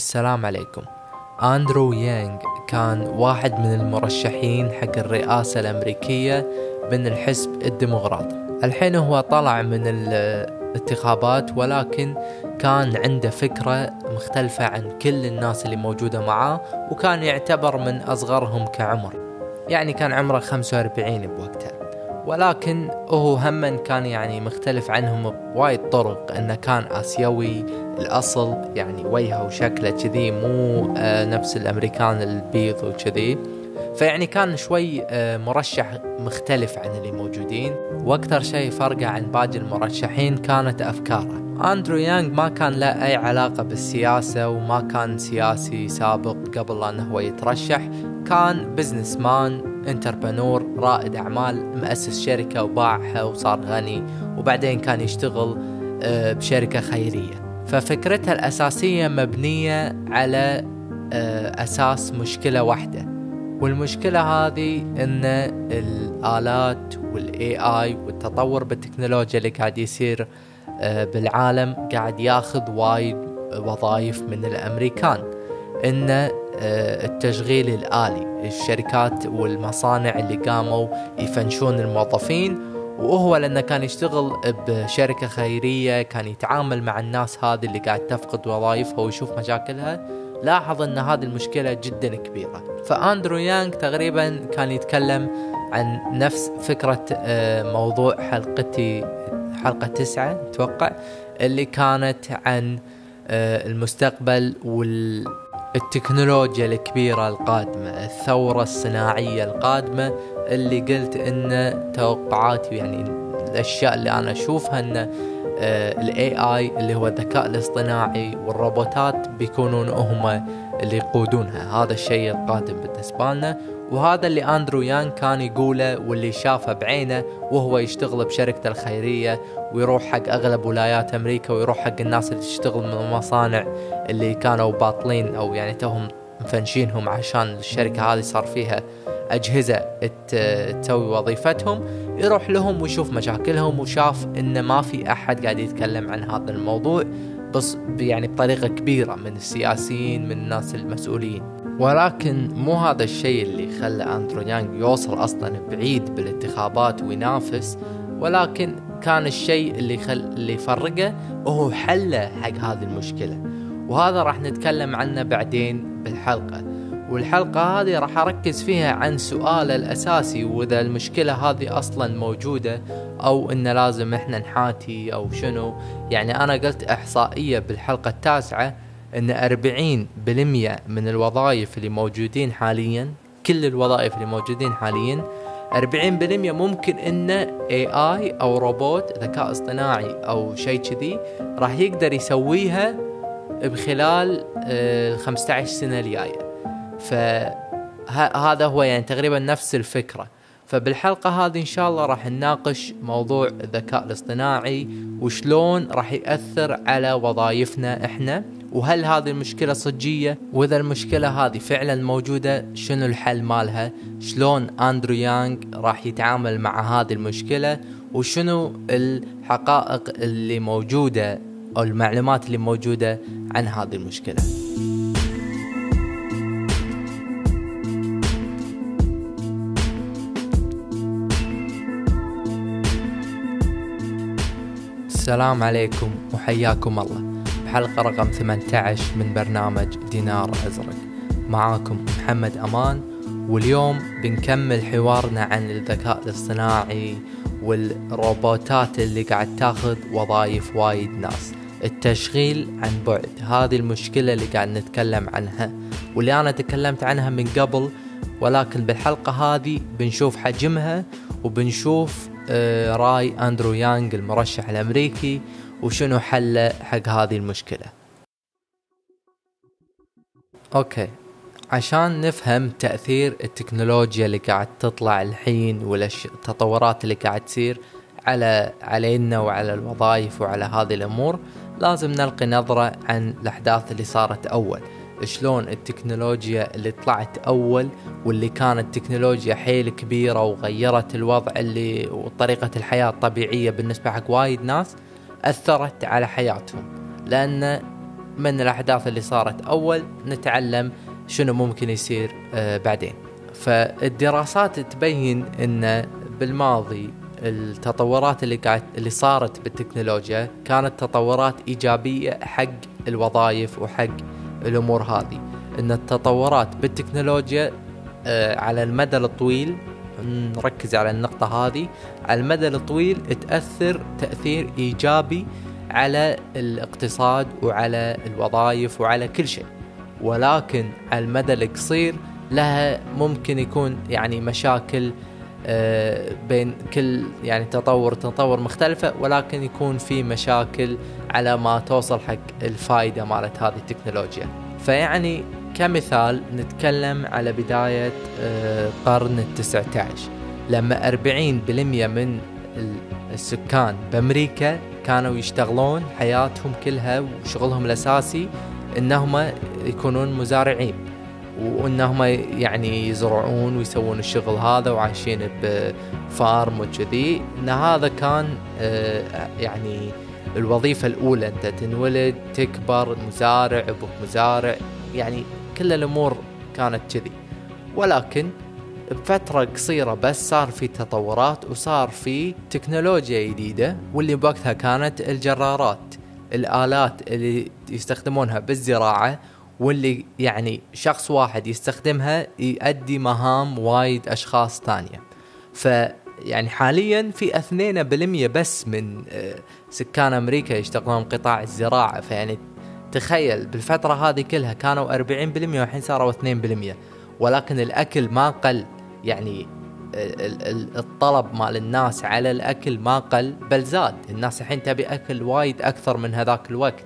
السلام عليكم. أندرو يانغ كان واحد من المرشحين حق الرئاسة الأمريكية من الحزب الديمقراطي. الحين هو طلع من الانتخابات ولكن كان عنده فكرة مختلفة عن كل الناس اللي موجودة معاه وكان يعتبر من أصغرهم كعمر. يعني كان عمره 45 بوقتها ولكن هو هم كان يعني مختلف عنهم بوايد طرق إنه كان آسيوي الأصل يعني وجهه وشكله كذي مو آه، نفس الأمريكان البيض وكذي. فيعني كان شوي آه، مرشح مختلف عن اللي موجودين. وأكثر شيء فرقه عن باقي المرشحين كانت أفكاره. أندرو يانغ ما كان له أي علاقة بالسياسة وما كان سياسي سابق قبل أنه هو يترشح. كان businessman entrepreneur رائد أعمال مؤسس شركة وباعها وصار غني وبعدين كان يشتغل آه، بشركة خيرية. ففكرتها الأساسية مبنية على آه، أساس مشكلة واحدة. والمشكلة هذه إن الآلات والاي اي والتطور بالتكنولوجيا اللي قاعد يصير آه، بالعالم قاعد ياخذ وايد وظائف من الأمريكان. إن آه، التشغيل الآلي. الشركات والمصانع اللي قاموا يفنشون الموظفين وهو لأنه كان يشتغل بشركة خيرية كان يتعامل مع الناس هذه اللي قاعد تفقد وظائفها ويشوف مشاكلها. لاحظ أن هذه المشكلة جدا كبيرة. فأندرو يانغ تقريبا كان يتكلم عن نفس فكرة آه، موضوع حلقتي حلقة تسعة أتوقع اللي كانت عن آه، المستقبل وال التكنولوجيا الكبيرة القادمة الثورة الصناعية القادمة اللي قلت إن توقعاتي يعني الأشياء اللي أنا أشوفها إن الاي اي اللي هو الذكاء الاصطناعي والروبوتات بيكونون هم اللي يقودونها. هذا الشيء القادم بالنسبة لنا. وهذا اللي أندرو يان كان يقوله واللي شافه بعينه وهو يشتغل بشركته الخيرية ويروح حق أغلب ولايات أمريكا ويروح حق الناس اللي تشتغل من المصانع اللي كانوا باطلين أو يعني توهم مفنشينهم عشان الشركة هذه صار فيها أجهزة تسوي وظيفتهم. يروح لهم ويشوف مشاكلهم وشاف إن ما في أحد قاعد يتكلم عن هذا الموضوع بس يعني بطريقة كبيرة من السياسيين من الناس المسؤولين. ولكن مو هذا الشيء اللي خلى أندرو يانغ يوصل أصلا بعيد بالانتخابات وينافس ولكن كان الشيء اللي خل... اللي يفرقه وهو حله حق هذه المشكلة. وهذا راح نتكلم عنه بعدين بالحلقة. والحلقة هذه راح أركز فيها عن سؤال الأساسي وإذا المشكلة هذه أصلا موجودة أو إن لازم إحنا نحاتي أو شنو. يعني أنا قلت إحصائية بالحلقة التاسعة أربعين بالمية من الوظائف اللي موجودين حاليا كل الوظائف اللي موجودين حاليا أربعين بالمية ممكن إنه AI أو روبوت ذكاء اصطناعي أو شيء كذي راح يقدر يسويها بخلال ال 15 سنة الجاية. فهذا هو يعني تقريبا نفس الفكرة. فبالحلقة هذه إن شاء الله راح نناقش موضوع الذكاء الاصطناعي وشلون راح يأثر على وظائفنا إحنا. وهل هذه المشكلة صجية؟ وإذا المشكلة هذه فعلا موجودة شنو الحل مالها؟ شلون أندرو يانغ راح يتعامل مع هذه المشكلة؟ وشنو الحقائق اللي موجودة أو المعلومات اللي موجودة عن هذه المشكلة؟ السلام عليكم وحياكم الله. بحلقة رقم 18 من برنامج دينار أزرق. معاكم محمد أمان واليوم بنكمل حوارنا عن الذكاء الاصطناعي والروبوتات اللي قاعد تاخذ وظائف وايد ناس. التشغيل عن بعد هذه المشكلة اللي قاعد نتكلم عنها. واللي أنا تكلمت عنها من قبل ولكن بالحلقة هذه بنشوف حجمها وبنشوف آه، راي أندرو يانغ المرشح الأمريكي وشنو حله حق هذه المشكلة؟ أوكي. عشان نفهم تأثير التكنولوجيا اللي قاعد تطلع الحين والتطورات اللي قاعد تصير على علينا وعلى الوظائف وعلى هذه الأمور لازم نلقي نظرة عن الأحداث اللي صارت أول. شلون التكنولوجيا اللي طلعت أول واللي كانت تكنولوجيا حيل كبيرة وغيرت الوضع اللي وطريقة الحياة الطبيعية بالنسبة حق وايد ناس أثرت على حياتهم. لأن من الأحداث اللي صارت أول نتعلم شنو ممكن يصير آه، بعدين. فالدراسات تبين أن بالماضي التطورات اللي قاعد اللي صارت بالتكنولوجيا كانت تطورات إيجابية حق الوظائف وحق الأمور هذه. إن التطورات بالتكنولوجيا آه، على المدى الطويل نركز على النقطة هذه. على المدى الطويل تأثر تأثير إيجابي على الاقتصاد وعلى الوظائف وعلى كل شيء. ولكن على المدى القصير لها ممكن يكون يعني مشاكل آه، بين كل يعني تطور تطور مختلفة ولكن يكون في مشاكل على ما توصل حق الفائدة مالت هذه التكنولوجيا. فيعني كمثال نتكلم على بداية القرن آه، التسعة عشر لما أربعين بالمية من السكان بأمريكا كانوا يشتغلون حياتهم كلها وشغلهم الأساسي إنهم يكونون مزارعين. وإنهم يعني يزرعون ويسوون الشغل هذا وعايشين بفارم وكذي. إن هذا كان آه، يعني الوظيفة الأولى. أنت تنولد تكبر مزارع أبوك مزارع. يعني كل الأمور كانت كذي. ولكن بفترة قصيرة بس صار في تطورات وصار في تكنولوجيا جديدة واللي بوقتها كانت الجرارات الآلات اللي يستخدمونها بالزراعة واللي يعني شخص واحد يستخدمها يؤدي مهام وايد أشخاص ثانية. ف يعني حاليا في اثنين بالمية بس من آه، سكان أمريكا يشتغلون قطاع الزراعة. فيعني تخيل بالفترة هذه كلها كانوا 40% والحين صاروا 2% ولكن الأكل ما قل. يعني الطلب مال الناس على الأكل ما قل بل زاد. الناس الحين تبي أكل وايد أكثر من هذاك الوقت.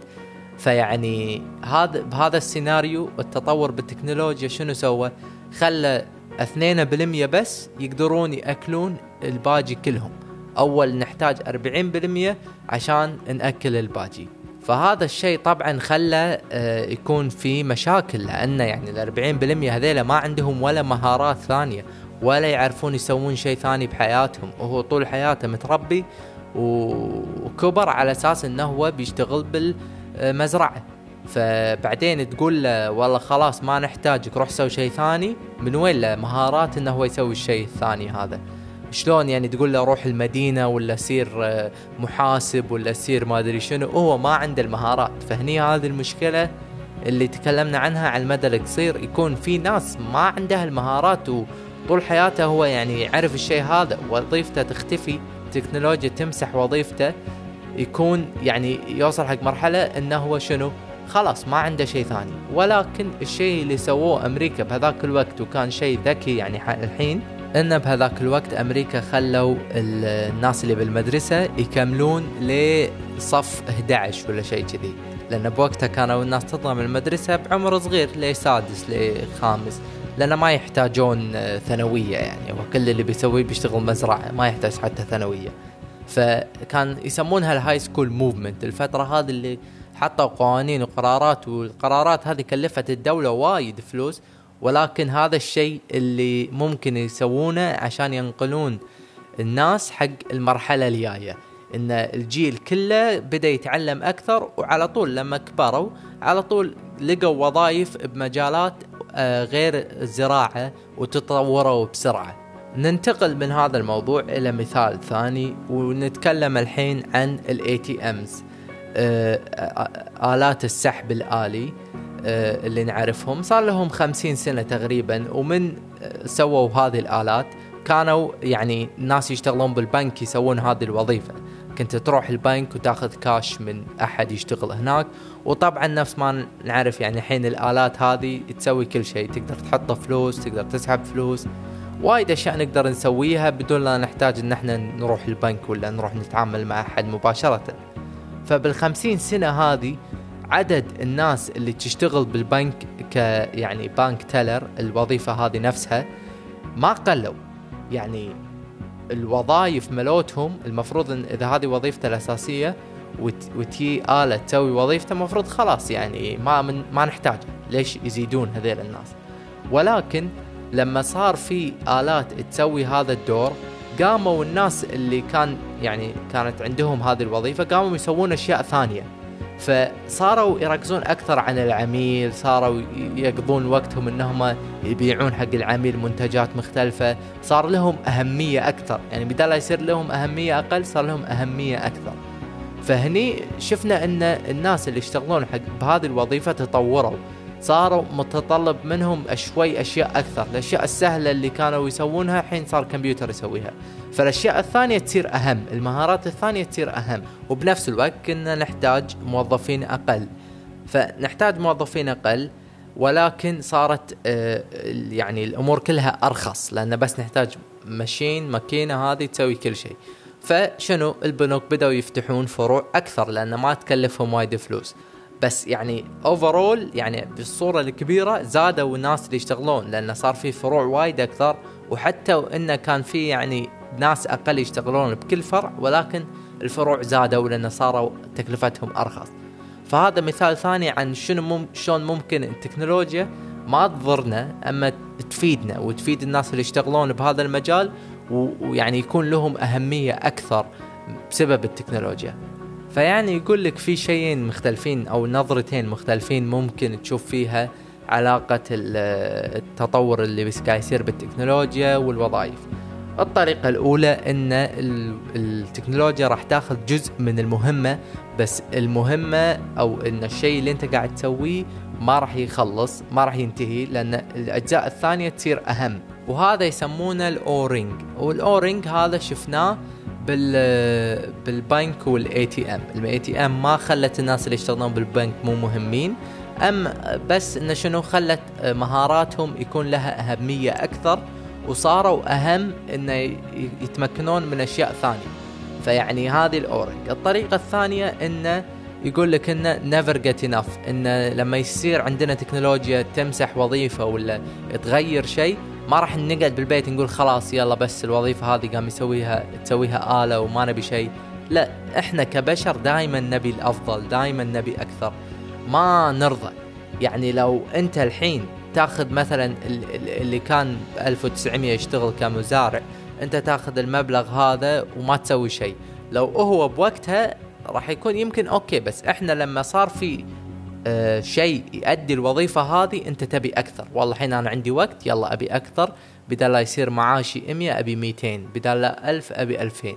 فيعني هذا بهذا السيناريو التطور بالتكنولوجيا شنو سوى؟ خلى 2% بس يقدرون يأكلون الباقي كلهم. أول نحتاج 40% عشان نأكل الباقي فهذا الشيء طبعا خلى آه، يكون في مشاكل لأن يعني ال 40% هذيلا ما عندهم ولا مهارات ثانية ولا يعرفون يسوون شيء ثاني بحياتهم. وهو طول حياته متربي وكبر على أساس إنه هو بيشتغل بال مزرعه فبعدين تقول له والله خلاص ما نحتاجك روح سوي شيء ثاني. من وين له مهارات إنه هو يسوي الشيء الثاني هذا؟ شلون يعني تقول له روح المدينة ولا سير آه، محاسب ولا سير ما أدري شنو. هو ما عنده المهارات. فهني هذه المشكلة اللي تكلمنا عنها على المدى القصير. يكون في ناس ما عندها المهارات وطول حياته هو يعني يعرف الشيء هذا. وظيفته تختفي تكنولوجيا تمسح وظيفته. يكون يعني يوصل حق مرحلة إنه هو شنو؟ خلاص ما عنده شيء ثاني. ولكن الشيء اللي سووه أمريكا بهذاك الوقت وكان شيء ذكي يعني الحين إن بهذاك الوقت أمريكا خلوا الناس اللي بالمدرسة يكملون لصف 11 ولا شيء كذي. لأن بوقتها كانوا الناس تطلع من المدرسة بعمر صغير لسادس لخامس لأن ما يحتاجون ثانوية يعني هو كل اللي بيسويه بيشتغل مزرعة ما يحتاج حتى ثانوية. فكان يسمونها ال high school movement الفترة هذه اللي حطوا قوانين وقرارات والقرارات هذه كلفت الدولة وايد فلوس ولكن هذا الشيء اللي ممكن يسوونه عشان ينقلون الناس حق المرحلة الجاية. إن الجيل كله بدأ يتعلم أكثر وعلى طول لما كبروا على طول لقوا وظائف بمجالات آه، غير الزراعة وتطوروا بسرعة. ننتقل من هذا الموضوع إلى مثال ثاني ونتكلم الحين عن ال ATMs آلات السحب الآلي. آه، اللي نعرفهم. صار لهم خمسين سنة تقريبا ومن آه، سووا هذه الآلات. كانوا يعني ناس يشتغلون بالبنك يسوون هذه الوظيفة. كنت تروح البنك وتاخذ كاش من أحد يشتغل هناك. وطبعا نفس ما نعرف يعني الحين الآلات هذه تسوي كل شيء. تقدر تحط فلوس تقدر تسحب فلوس. وايد أشياء نقدر نسويها بدون لا نحتاج إن إحنا نروح البنك ولا نروح نتعامل مع أحد مباشرة. فبالخمسين سنة هذه عدد الناس اللي تشتغل بالبنك ك يعني بانك تيلر الوظيفة هذه نفسها ما قلوا. يعني الوظائف ملوتهم المفروض إن إذا هذه وظيفته الأساسية وتي آلة تسوي وظيفته المفروض خلاص يعني ما من ما نحتاج. ليش يزيدون هذيل الناس؟ ولكن لما صار في آلات تسوي هذا الدور قاموا الناس اللي كان يعني كانت عندهم هذه الوظيفة قاموا يسوون أشياء ثانية. فصاروا يركزون أكثر عن العميل صاروا يقضون وقتهم إنهم يبيعون حق العميل منتجات مختلفة. صار لهم أهمية أكثر يعني بدل لا يصير لهم أهمية أقل صار لهم أهمية أكثر. فهني شفنا إن الناس اللي يشتغلون حق بهذه الوظيفة تطوروا. صاروا متطلب منهم شوي أشياء أكثر الأشياء السهلة اللي كانوا يسوونها الحين صار كمبيوتر يسويها. فالأشياء الثانية تصير أهم المهارات الثانية تصير أهم وبنفس الوقت كنا نحتاج موظفين أقل. فنحتاج موظفين أقل ولكن صارت آه، يعني الأمور كلها أرخص لأن بس نحتاج machine ماكينة هذه تسوي كل شيء. فشنو؟ البنوك بدأوا يفتحون فروع أكثر لأن ما تكلفهم وايد فلوس. بس يعني overall يعني بالصورة الكبيرة زادوا الناس اللي يشتغلون لأن صار في فروع وايد أكثر وحتى انه كان في يعني ناس أقل يشتغلون بكل فرع ولكن الفروع زادوا لأن صاروا تكلفتهم أرخص. فهذا مثال ثاني عن شنو مم شلون ممكن التكنولوجيا ما تضرنا أما تفيدنا وتفيد الناس اللي يشتغلون بهذا المجال ويعني يكون لهم أهمية أكثر بسبب التكنولوجيا. فيعني يقول لك في شيئين مختلفين أو نظرتين مختلفين ممكن تشوف فيها علاقة التطور اللي قاعد يصير بالتكنولوجيا والوظائف. الطريقة الأولى أن التكنولوجيا راح تاخذ جزء من المهمة بس المهمة أو أن الشيء اللي أنت قاعد تسويه ما راح يخلص ما راح ينتهي لأن الأجزاء الثانية تصير أهم. وهذا يسمونه ال O-ring. وال O-ring هذا شفناه بال بالبنك وال ATM ال ATM ما خلت الناس اللي يشتغلون بالبنك مو مهمين. أم بس انه شنو خلت مهاراتهم يكون لها أهمية أكثر. وصاروا أهم انه يتمكنون من أشياء ثانية. فيعني هذه ال O-ring الطريقة الثانية انه يقول لك انه نيفر جيت انف انه لما يصير عندنا تكنولوجيا تمسح وظيفة ولا تغير شيء ما راح نقعد بالبيت نقول خلاص يلا بس الوظيفة هذه قام يسويها تسويها آلة وما نبي شيء. لا إحنا كبشر دائما نبي الأفضل دائما نبي أكثر. ما نرضى. يعني لو أنت الحين تاخذ مثلا اللي كان ب 1900 يشتغل كمزارع أنت تاخذ المبلغ هذا وما تسوي شيء. لو هو بوقتها راح يكون يمكن أوكي بس إحنا لما صار في آه، شيء يؤدي الوظيفة هذه أنت تبي أكثر. والله الحين أنا عندي وقت يلا أبي أكثر. بدل لا يصير معاشي 100 أبي 200 بدل لا 1000 أبي 2000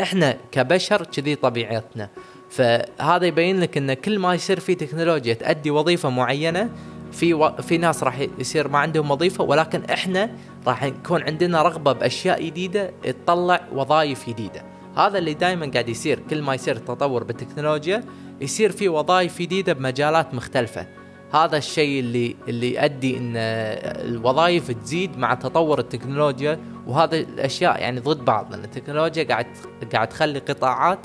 إحنا كبشر كذي طبيعتنا. فهذا يبين لك إن كل ما يصير في تكنولوجيا تؤدي وظيفة معينة في و... في ناس راح يصير ما عندهم وظيفة ولكن إحنا راح يكون عندنا رغبة بأشياء جديدة تطلع وظائف جديدة. هذا اللي دائما قاعد يصير. كل ما يصير تطور بالتكنولوجيا يصير في وظائف جديدة بمجالات مختلفة. هذا الشيء اللي اللي يؤدي إن الوظائف تزيد مع تطور التكنولوجيا وهذا الأشياء يعني ضد بعض. لأن التكنولوجيا قاعد قاعد تخلي قطاعات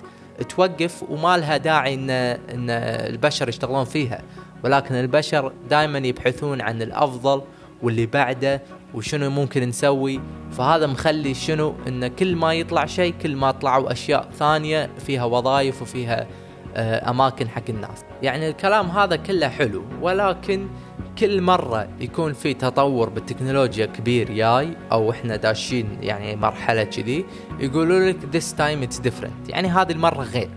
توقف وما لها داعي إن إن البشر يشتغلون فيها. ولكن البشر دائما يبحثون عن الأفضل واللي بعده وشنو ممكن نسوي. فهذا مخلي شنو؟ إن كل ما يطلع شيء كل ما طلعوا أشياء ثانية فيها وظائف وفيها آه، أماكن حق الناس. يعني الكلام هذا كله حلو ولكن كل مرة يكون في تطور بالتكنولوجيا كبير جاي أو إحنا داشين يعني مرحلة كذي يقولوا لك this time it's different. يعني هذه المرة غير.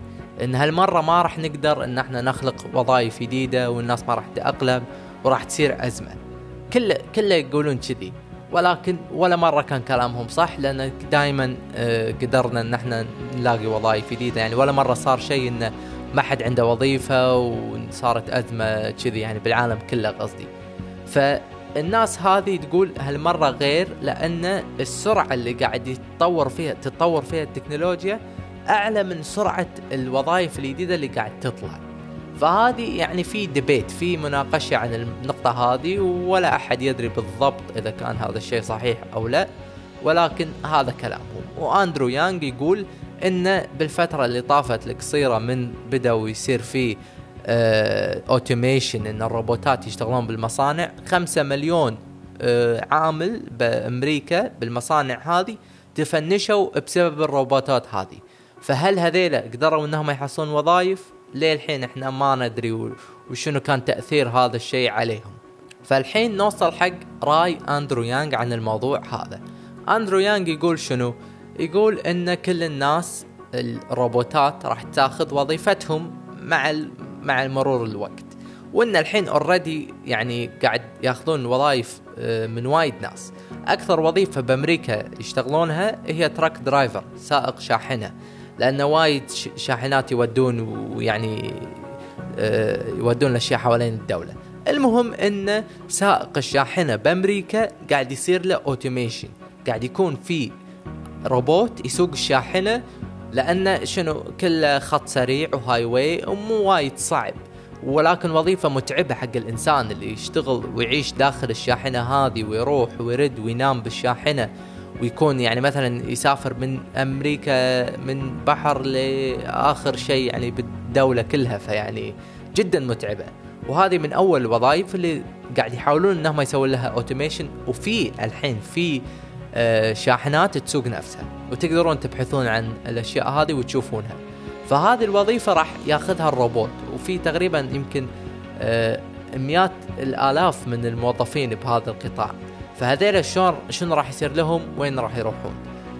إن هالمرة ما راح نقدر إن إحنا نخلق وظائف جديدة والناس ما راح تتأقلم وراح تصير أزمة. كله كله يقولون كذي ولكن ولا مرة كان كلامهم صح لأن دائما آه، قدرنا إن إحنا نلاقي وظائف جديدة. يعني ولا مرة صار شيء انه ما حد عنده وظيفة وصارت أزمة كذي يعني بالعالم كله قصدي. فالناس هذه تقول هالمرة غير لأن السرعة اللي قاعد يتطور فيها تتطور فيها التكنولوجيا أعلى من سرعة الوظائف الجديدة اللي قاعد تطلع. فهذه يعني في debate في مناقشة عن النقطة هذه ولا أحد يدري بالضبط إذا كان هذا الشيء صحيح أو لا ولكن هذا كلامهم وأندرو يانغ يقول إن بالفترة اللي طافت القصيرة من بدأوا يصير في automation آه، إن الروبوتات يشتغلون بالمصانع خمسة مليون آه عامل بأمريكا بالمصانع هذه تفنشوا بسبب الروبوتات هذه. فهل هذيلا قدروا إنهم يحصلون وظائف؟ ليه الحين إحنا ما ندري وشنو كان تأثير هذا الشيء عليهم. فالحين نوصل حق راي أندرو يانغ عن الموضوع هذا. أندرو يانغ يقول شنو؟ يقول إن كل الناس الروبوتات راح تاخذ وظيفتهم مع مع مرور الوقت. وإن الحين already يعني قاعد ياخذون وظائف آه، من وايد ناس. أكثر وظيفة بأمريكا يشتغلونها هي truck driver سائق شاحنة. لأن وايد شاحنات يودون ويعني آه، يودون الأشياء حوالين الدولة. المهم إن سائق الشاحنة بأمريكا قاعد يصير له automation قاعد يكون في روبوت يسوق الشاحنة لأن شنو كله خط سريع و highway ومو وايد صعب. ولكن وظيفة متعبة حق الإنسان اللي يشتغل ويعيش داخل الشاحنة هذه ويروح ويرد وينام بالشاحنة. ويكون يعني مثلا يسافر من أمريكا من بحر لآخر شيء يعني بالدولة كلها فيعني جدا متعبة. وهذه من أول الوظائف اللي قاعد يحاولون إنهم يسوون لها اوتوميشن وفي الحين في آه، شاحنات تسوق نفسها وتقدرون تبحثون عن الأشياء هذه وتشوفونها. فهذه الوظيفة راح ياخذها الروبوت. وفي تقريبا يمكن آه، مئات الآلاف من الموظفين بهذا القطاع. فهذيل شلون شنو راح يصير لهم؟ وين راح يروحون؟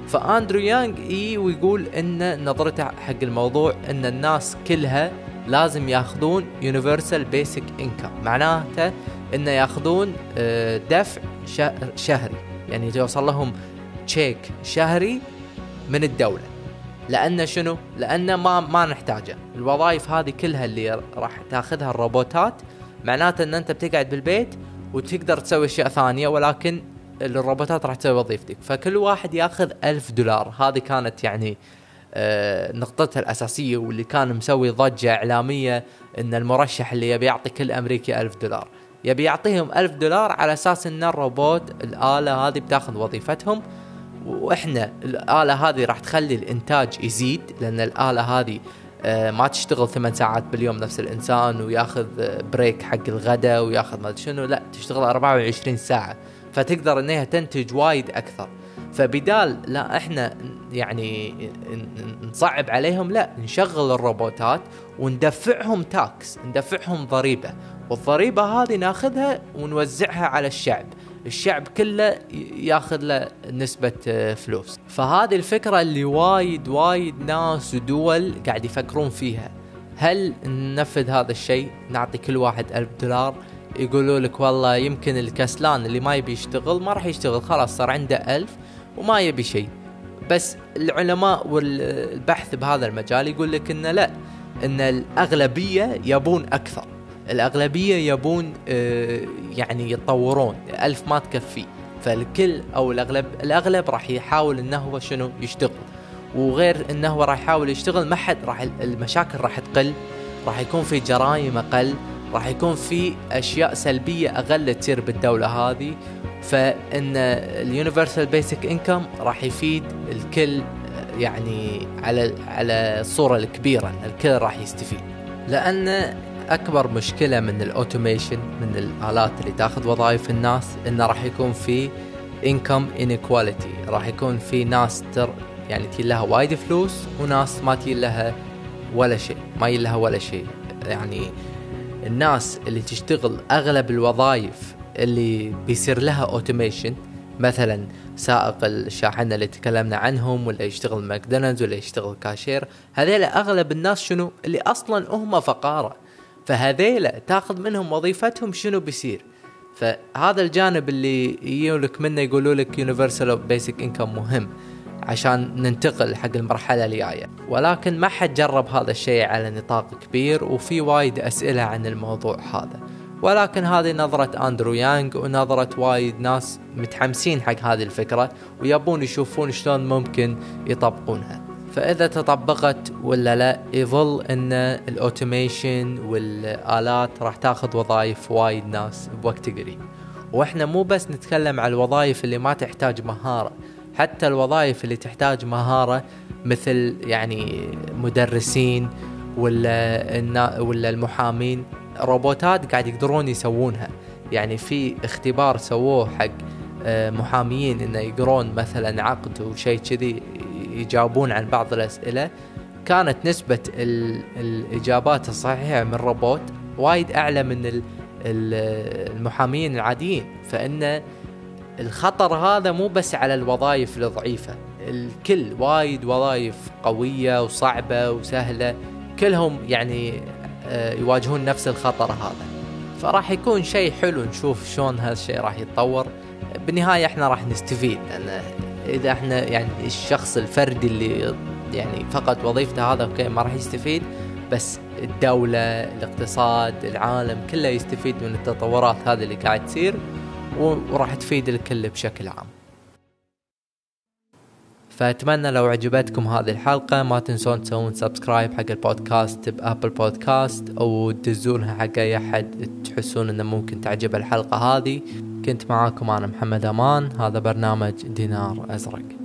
فأندرو يانغ إي ويقول إن نظرته حق الموضوع إن الناس كلها لازم ياخذون universal basic income معناته انه ياخذون آه، دفع شهري. يعني يوصل لهم check شهري من الدولة. لأن شنو؟ لأن ما ما نحتاجه، الوظائف هذه كلها اللي راح تاخذها الروبوتات معناته إن أنت بتقعد بالبيت وتقدر تسوي أشياء ثانية ولكن الروبوتات راح تسوي وظيفتك، فكل واحد ياخذ ألف دولار، هذه كانت يعني آه نقطتها الأساسية واللي كان مسوي ضجة إعلامية إن المرشح اللي يبي يعطي كل أمريكي ألف دولار. يبي يعطيهم ألف دولار على أساس إن الروبوت الآلة هذه بتاخذ وظيفتهم. وإحنا الآلة هذه راح تخلي الإنتاج يزيد لأن الآلة هذه ما تشتغل ثمان ساعات باليوم نفس الإنسان وياخذ break حق الغداء وياخذ ما شنو. لا تشتغل 24 ساعة. فتقدر إنها تنتج وايد أكثر. فبدال لا إحنا يعني نصعب عليهم لا نشغل الروبوتات وندفعهم tax ندفعهم ضريبة. والضريبة هذه ناخذها ونوزعها على الشعب. الشعب كله ياخذ له نسبة آه، فلوس. فهذه الفكرة اللي وايد وايد ناس ودول قاعد يفكرون فيها. هل ننفذ هذا الشيء؟ نعطي كل واحد ألف دولار يقولوا لك والله يمكن الكسلان اللي ما يبي يشتغل ما راح يشتغل خلاص صار عنده ألف وما يبي شيء. بس العلماء والبحث بهذا المجال يقول لك إنه لا إن الأغلبية يبون أكثر. الأغلبية يبون آه، يعني يتطورون ألف ما تكفي. فالكل أو الأغلب الأغلب راح يحاول أنه هو شنو؟ يشتغل. وغير أنه راح يحاول يشتغل ما حد راح المشاكل راح تقل. راح يكون في جرائم أقل. راح يكون في أشياء سلبية أقل تصير بالدولة هذه. فإن ال universal basic income راح يفيد الكل يعني على على الصورة الكبيرة الكل راح يستفيد. لأن أكبر مشكلة من ال automation من الآلات اللي تاخذ وظائف الناس إنه راح يكون في income inequality راح يكون في ناس تر يعني تجي لها وايد فلوس وناس ما تجي لها ولا شيء ما يجي لها ولا شيء. يعني الناس اللي تشتغل أغلب الوظائف اللي بيصير لها automation مثلا سائق الشاحنة اللي تكلمنا عنهم ولا يشتغل ماكدونالدز ولا يشتغل كاشير هذيلا أغلب الناس شنو؟ اللي أصلا هم فقارة. فهذيلا تاخذ منهم وظيفتهم شنو بيصير. فهذا الجانب اللي يجولك منه يقولوا لك universal basic income مهم عشان ننتقل حق المرحلة الجاية. ولكن ما حد جرب هذا الشيء على نطاق كبير وفي وايد أسئلة عن الموضوع هذا. ولكن هذه نظرة أندرو يانغ ونظرة وايد ناس متحمسين حق هذه الفكرة ويبون يشوفون شلون ممكن يطبقونها. فإذا تطبقت ولا لا يظل إن الأوتوميشن والآلات راح تاخذ وظائف وايد ناس بوقت قريب. وإحنا مو بس نتكلم على الوظائف اللي ما تحتاج مهارة حتى الوظائف اللي تحتاج مهارة مثل يعني مدرسين ولا ولا المحامين روبوتات قاعد يقدرون يسوونها. يعني في اختبار سووه حق آه، محاميين إنه يقرون مثلا عقد وشيء كذي يجاوبون عن بعض الأسئلة. كانت نسبة الإجابات الصحيحة من الروبوت وايد أعلى من المحامين العاديين فإن الخطر هذا مو بس على الوظائف الضعيفة الكل وايد وظائف قوية وصعبة وسهلة كلهم يعني آه، يواجهون نفس الخطر هذا. فراح يكون شيء حلو نشوف شلون هالشيء راح يتطور. بالنهايه إحنا راح نستفيد لأن إذا إحنا يعني الشخص الفردي اللي يعني فقط وظيفته هذا أوكي ما راح يستفيد بس الدولة الاقتصاد العالم كله يستفيد من التطورات هذه اللي قاعد تصير وراح تفيد الكل بشكل عام. فأتمنى لو عجبتكم هذه الحلقة ما تنسون تسوون subscribe حق البودكاست ب Apple Podcast أو تدزونها حق أي أحد تحسون أنه ممكن تعجب الحلقة هذه. كنت معاكم أنا محمد أمان. هذا برنامج دينار أزرق.